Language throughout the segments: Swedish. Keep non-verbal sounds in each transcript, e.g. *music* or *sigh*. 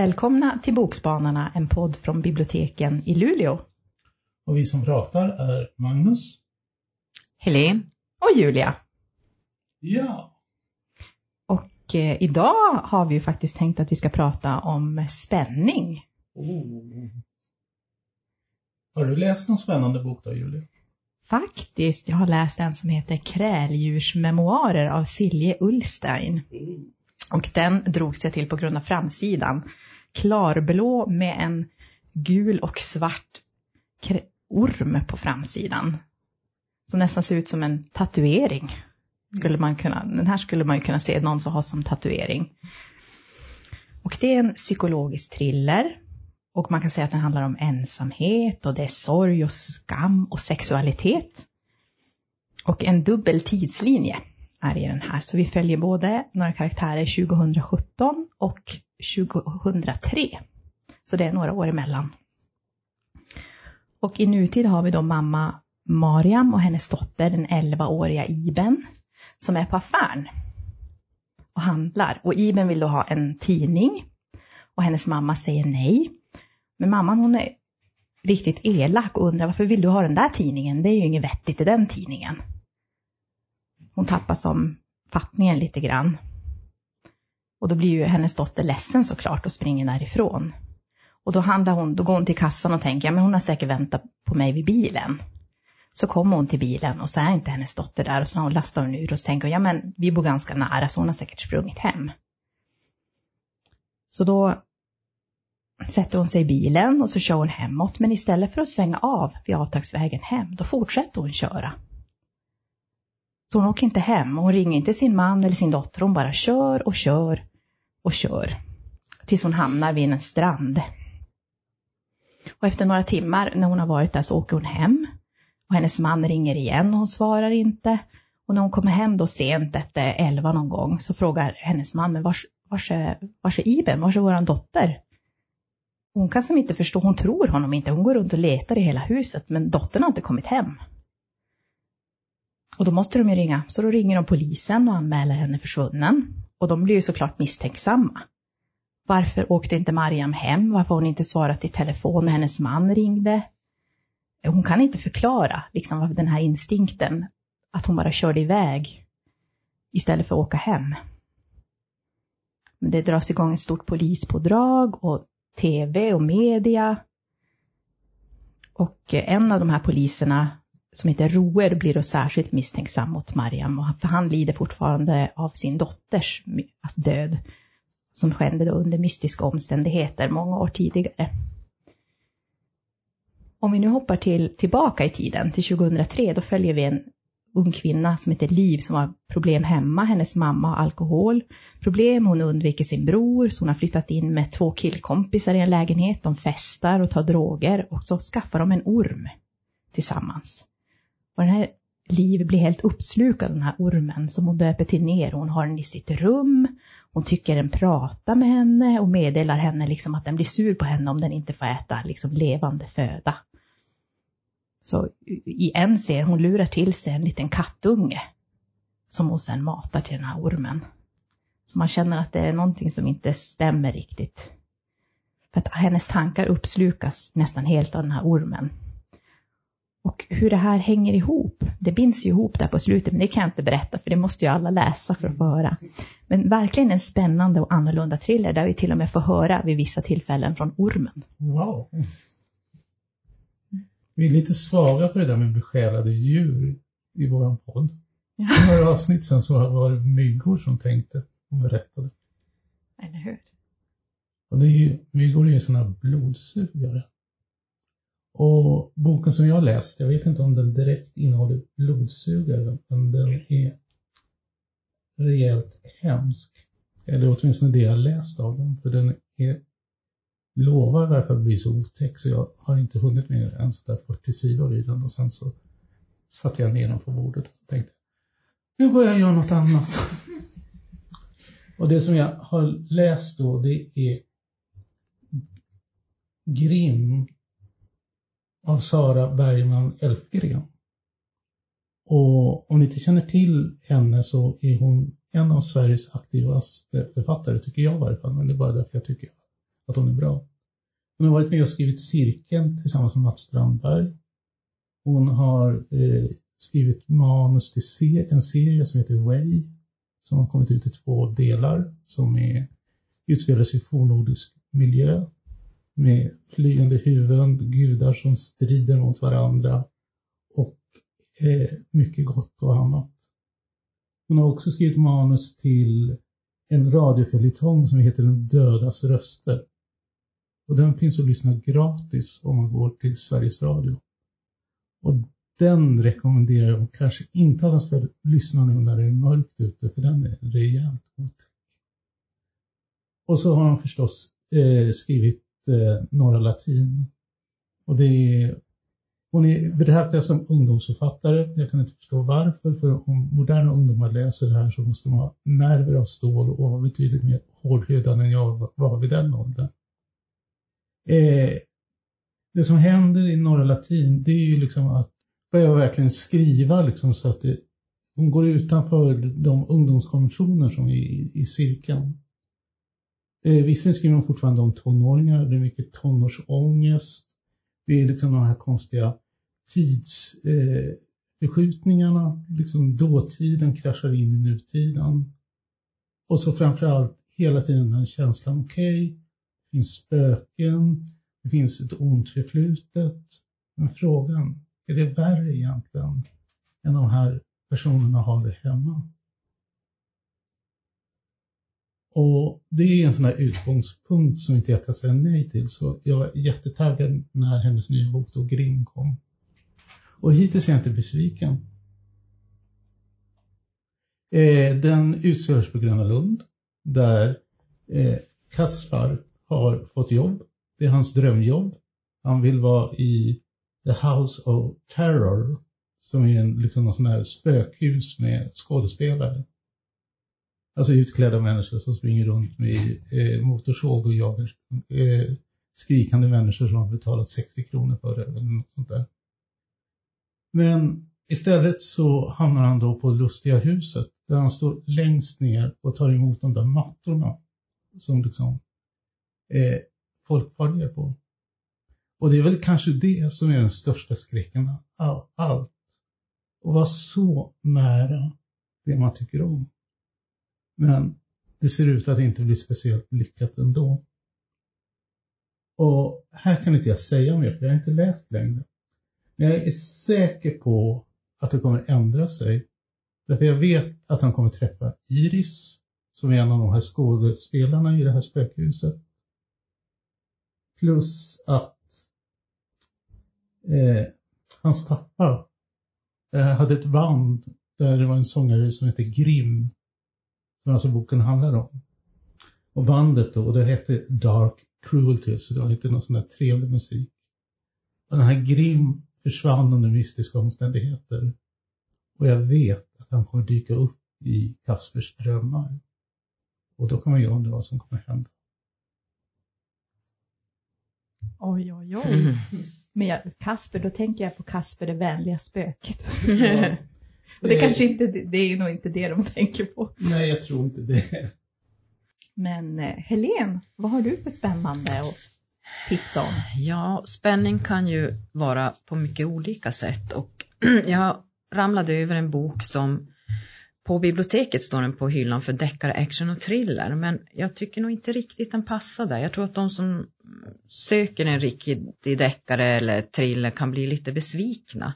Välkomna till Bokspanarna, en podd från biblioteken i Luleå. Och vi som pratar är Magnus. Helene. Och Julia. Ja. Och eh, idag har vi ju faktiskt tänkt att vi ska prata om spänning. Oh. Har du läst någon spännande bok då, Julia? Faktiskt, jag har läst en som heter Kräldjursmemoarer av Silje Ullstein. Och den drogs jag till på grund av framsidan. Klarblå med en gul och svart orm på framsidan. Som nästan ser ut som en tatuering. Skulle man kunna, den här skulle man ju kunna se någon som har som tatuering. Och det är en psykologisk thriller. Och man kan säga att den handlar om ensamhet och det är sorg och skam och sexualitet. Och en dubbel tidslinje är i den här. Så vi följer både några karaktärer 2017 och 2003. Så det är några år emellan. Och i nutid har vi då mamma Mariam och hennes dotter, den 11-åriga Iben, som är på affären och handlar. Och Iben vill då ha en tidning och hennes mamma säger nej. Men mamman hon är riktigt elak och undrar varför vill du ha den där tidningen? Det är ju inget vettigt i den tidningen. Hon tappar som fattningen lite grann. Och då blir ju hennes dotter ledsen såklart och springer därifrån. Och då, handlar hon, då går hon till kassan och tänker, ja men hon har säkert väntat på mig vid bilen. Så kommer hon till bilen och så är inte hennes dotter där och så lastar hon ur och så tänker hon, ja men vi bor ganska nära så hon har säkert sprungit hem. Så då sätter hon sig i bilen och så kör hon hemåt, men istället för att svänga av vid avtagsvägen hem, då fortsätter hon köra. Så hon åker inte hem, hon ringer inte sin man eller sin dotter, hon bara kör och kör och kör. Tills hon hamnar vid en strand. Och efter några timmar när hon har varit där så åker hon hem. Och hennes man ringer igen och hon svarar inte. Och när hon kommer hem då sent efter elva någon gång så frågar hennes man, men vars, vars, är, vars är Iben, vars är våran dotter? Hon kan som inte förstå, hon tror honom inte, hon går runt och letar i hela huset men dottern har inte kommit hem. Och då måste de ju ringa, så då ringer de polisen och anmäler henne försvunnen. Och de blir ju såklart misstänksamma. Varför åkte inte Mariam hem? Varför har hon inte svarat i telefon när hennes man ringde? Hon kan inte förklara liksom, den här instinkten, att hon bara körde iväg istället för att åka hem. Men det dras igång ett stort polispådrag och tv och media. Och en av de här poliserna som heter Roer blir då särskilt misstänksam mot Mariam, för han lider fortfarande av sin dotters alltså död, som skedde då under mystiska omständigheter många år tidigare. Om vi nu hoppar till, tillbaka i tiden, till 2003, då följer vi en ung kvinna som heter Liv som har problem hemma. Hennes mamma har alkoholproblem, hon undviker sin bror, så hon har flyttat in med två killkompisar i en lägenhet. De festar och tar droger och så skaffar de en orm tillsammans. Och den här Liv blir helt uppslukad av den här ormen som hon döper till ner. Hon har den i sitt rum. Hon tycker den pratar med henne och meddelar henne liksom att den blir sur på henne om den inte får äta liksom levande föda. Så i en scen, hon lurar till sig en liten kattunge som hon sedan matar till den här ormen. Så man känner att det är någonting som inte stämmer riktigt. För att hennes tankar uppslukas nästan helt av den här ormen. Och hur det här hänger ihop, det binds ju ihop där på slutet, men det kan jag inte berätta för det måste ju alla läsa för att få höra. Men verkligen en spännande och annorlunda thriller där vi till och med får höra vid vissa tillfällen från ormen. Wow. Vi är lite svaga för det där med besjälade djur i våran podd. Ja. För några avsnitt sen så var det myggor som tänkte och berättade. Eller hur? Och det är ju, myggor är ju sådana blodsugare. Och boken som jag har läst, jag vet inte om den direkt innehåller blodsugare, men den är rejält hemsk. Eller åtminstone det jag har läst av den, för den är lovar i alla fall att bli så otäck så jag har inte hunnit mer än sådär 40 sidor i den och sen så satte jag ner den på bordet och tänkte nu går jag och gör något annat. och det som jag har läst då det är Grimm av Sara Bergman Elfgren. Och om ni inte känner till henne så är hon en av Sveriges aktivaste författare, tycker jag i varje fall, men det är bara därför jag tycker att hon är bra. Hon har varit med och skrivit Cirkeln tillsammans med Mats Strandberg. Hon har eh, skrivit manus till en serie som heter Way som har kommit ut i två delar som är, utspelar sig i fornnordisk miljö med flyende huvuden, gudar som strider mot varandra och eh, mycket gott och annat. Hon har också skrivit manus till en radioföljetong som heter Den dödas röster. Och den finns att lyssna gratis om man går till Sveriges Radio. Och den rekommenderar jag kanske inte att man ska lyssna nu när det är mörkt ute, för den är rejält otäck. Och så har han förstås eh, skrivit eh, Norra Latin. Och det är, hon är betraktad som ungdomsförfattare. Jag kan inte förstå varför, för om moderna ungdomar läser det här så måste de ha nerver av stål och vara betydligt mer hårdhudade än jag var vid den åldern. Eh, det som händer i Norra Latin, det är ju liksom att börja verkligen skriva liksom så att det, hon går utanför de ungdomskonventioner som är i, i cirkeln. Eh, visserligen skriver de fortfarande om tonåringar, det är mycket tonårsångest. Det är liksom de här konstiga tidsförskjutningarna, eh, liksom dåtiden kraschar in i nutiden. Och så framförallt hela tiden den känslan, okej, okay, det finns spöken, det finns ett ont förflutet. Men frågan, är det värre egentligen än de här personerna har det hemma? Och det är en sån här utgångspunkt som inte jag kan säga nej till. Så jag var jättetaggad när hennes nya bok då Grim kom. Och hittills är jag inte besviken. Eh, den utspelar sig på Gröna Lund där eh, Kaspar har fått jobb. Det är hans drömjobb. Han vill vara i The House of Terror som är en, liksom någon sån här spökhus med skådespelare. Alltså utklädda människor som springer runt med eh, motorsåg och jagar eh, skrikande människor som har betalat 60 kronor för det eller något sånt där. Men istället så hamnar han då på Lustiga huset där han står längst ner och tar emot de där mattorna som liksom eh, folk far ner på. Och det är väl kanske det som är den största skräcken av allt. Att vara så nära det man tycker om. Men det ser ut att inte bli speciellt lyckat ändå. Och här kan inte jag säga mer för jag har inte läst längre. Men jag är säker på att det kommer ändra sig. Därför jag vet att han kommer träffa Iris, som är en av de här skådespelarna i det här spökhuset. Plus att eh, hans pappa eh, hade ett band där det var en sångare som hette Grim som alltså boken handlar om. Och bandet då, det hette Dark Cruelty, så det var inte någon sån där trevlig musik. Och den här Grim försvann under mystiska omständigheter. Och jag vet att han kommer dyka upp i Kaspers drömmar. Och då kan man ju undra vad som kommer hända. Oj, oj, oj. Mm. Men jag, Kasper, då tänker jag på Kasper det vänliga spöket. *laughs* Ja. Och det kanske inte, det är nog inte det de *laughs* tänker på. Nej, jag tror inte det. Men eh, Helen, vad har du för spännande att tipsa om? Ja, spänning kan ju vara på mycket olika sätt och *clears throat* jag ramlade över en bok som på biblioteket står den på hyllan för deckare, action och thriller, men jag tycker nog inte riktigt den passar där. Jag tror att de som söker en riktig deckare eller thriller kan bli lite besvikna.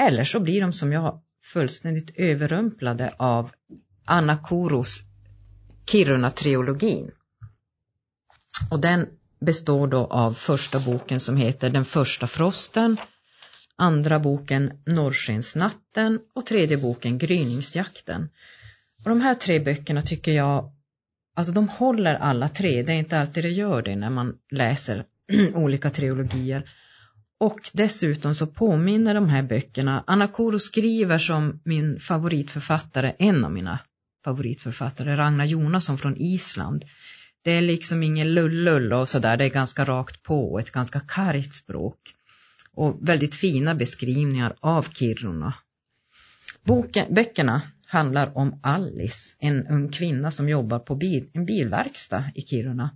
Eller så blir de som jag fullständigt överrumplade av Anna Koros Kiruna-triologin. Och den består då av första boken som heter Den första frosten, andra boken Norrskensnatten och tredje boken Gryningsjakten. Och de här tre böckerna tycker jag, alltså de håller alla tre, det är inte alltid det gör det när man läser *clears throat* olika trilogier. Och dessutom så påminner de här böckerna, Anna Koro skriver som min favoritförfattare, en av mina favoritförfattare, Ragnar Jonasson från Island. Det är liksom ingen lullull och sådär, det är ganska rakt på och ett ganska kargt språk. Och väldigt fina beskrivningar av Kiruna. Boken, böckerna handlar om Alice, en ung kvinna som jobbar på bil, en bilverkstad i Kiruna.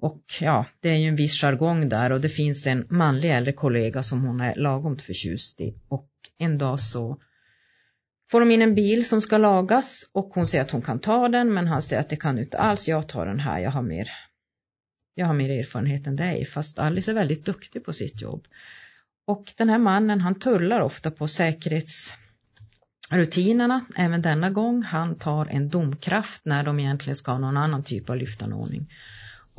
Och ja, det är ju en viss jargong där och det finns en manlig äldre kollega som hon är lagom förtjust i. Och en dag så får de in en bil som ska lagas och hon säger att hon kan ta den men han säger att det kan du inte alls, jag tar den här, jag har mer, jag har mer erfarenhet än dig. Fast Alice är väldigt duktig på sitt jobb. Och den här mannen han tullar ofta på säkerhetsrutinerna även denna gång. Han tar en domkraft när de egentligen ska ha någon annan typ av lyftanordning.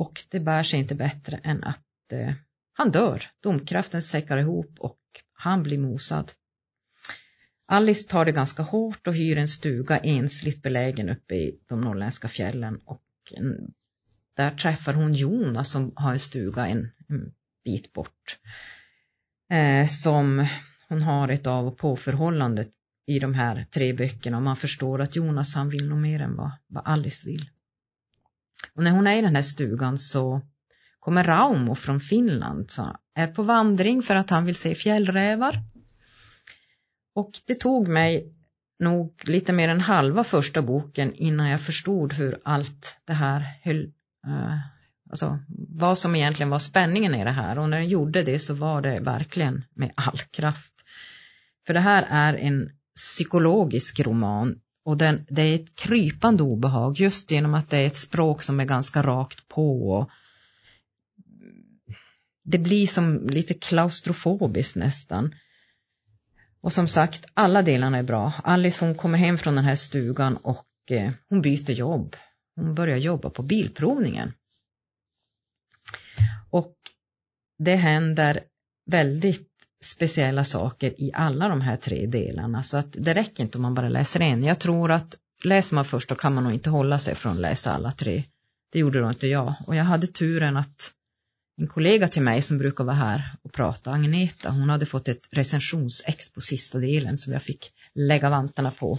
Och det bär sig inte bättre än att eh, han dör. Domkraften säckar ihop och han blir mosad. Alice tar det ganska hårt och hyr en stuga ensligt belägen uppe i de norrländska fjällen och en, där träffar hon Jonas som har en stuga en, en bit bort. Eh, som hon har ett av och påförhållande i de här tre böckerna och man förstår att Jonas han vill nog mer än vad, vad Alice vill. Och när hon är i den här stugan så kommer Raumo från Finland, så är på vandring för att han vill se fjällrävar. Och det tog mig nog lite mer än halva första boken innan jag förstod hur allt det här höll, eh, alltså vad som egentligen var spänningen i det här och när jag gjorde det så var det verkligen med all kraft. För det här är en psykologisk roman och den, det är ett krypande obehag just genom att det är ett språk som är ganska rakt på. Och det blir som lite klaustrofobiskt nästan. Och som sagt, alla delarna är bra. Alice hon kommer hem från den här stugan och eh, hon byter jobb. Hon börjar jobba på bilprovningen. Och det händer väldigt speciella saker i alla de här tre delarna så att det räcker inte om man bara läser en. Jag tror att läser man först då kan man nog inte hålla sig från att läsa alla tre. Det gjorde då inte jag och jag hade turen att en kollega till mig som brukar vara här och prata, Agneta, hon hade fått ett recensionsex på sista delen som jag fick lägga vantarna på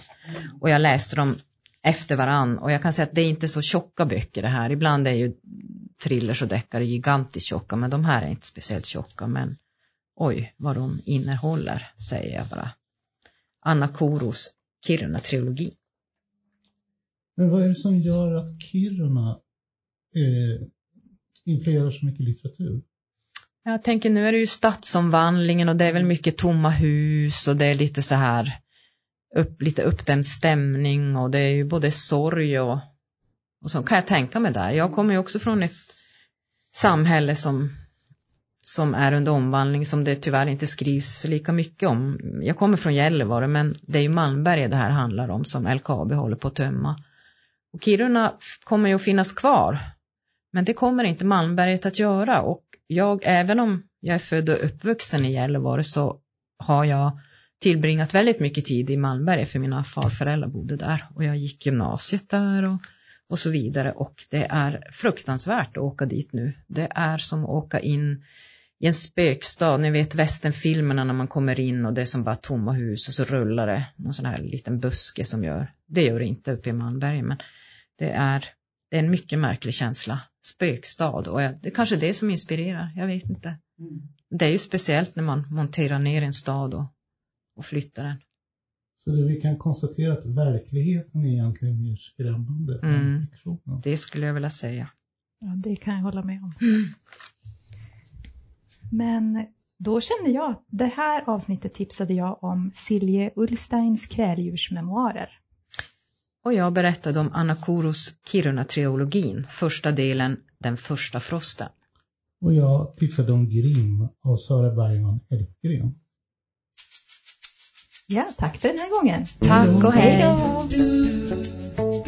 och jag läste dem efter varann och jag kan säga att det är inte så tjocka böcker det här. Ibland är ju thrillers och deckare gigantiskt tjocka men de här är inte speciellt tjocka men Oj, vad de innehåller, säger jag bara. Anna Koros Kiruna-trilogi. Men vad är det som gör att Kiruna eh, influerar så mycket litteratur? Jag tänker nu är det ju stadsomvandlingen och det är väl mycket tomma hus och det är lite så här upp, lite uppdämd stämning och det är ju både sorg och, och så kan jag tänka mig där. Jag kommer ju också från ett samhälle som som är under omvandling som det tyvärr inte skrivs lika mycket om. Jag kommer från Gällivare men det är ju Malmberget det här handlar om som LKAB håller på att tömma. Och Kiruna kommer ju att finnas kvar. Men det kommer inte Malmberget att göra och jag, även om jag är född och uppvuxen i Gällivare så har jag tillbringat väldigt mycket tid i Malmberget för mina farföräldrar bodde där och jag gick gymnasiet där och, och så vidare och det är fruktansvärt att åka dit nu. Det är som att åka in i en spökstad, ni vet västernfilmerna när man kommer in och det är som bara tomma hus och så rullar det någon sån här liten buske som gör, det gör det inte uppe i Malmberget men det är, det är en mycket märklig känsla, spökstad och det är kanske det som inspirerar, jag vet inte. Mm. Det är ju speciellt när man monterar ner en stad och, och flyttar den. Så det vi kan konstatera att verkligheten är egentligen mer skrämmande mm. än fiktionen? Det skulle jag vilja säga. Ja, det kan jag hålla med om. Mm. Men då kände jag att det här avsnittet tipsade jag om Silje Ullsteins kräldjursmemoarer. Och jag berättade om Anna Koros Kiruna-triologin, första delen Den första frosten. Och jag tipsade om Grim av Sara Bergman Elfgren. Ja, tack för den här gången. Tack och hej. hej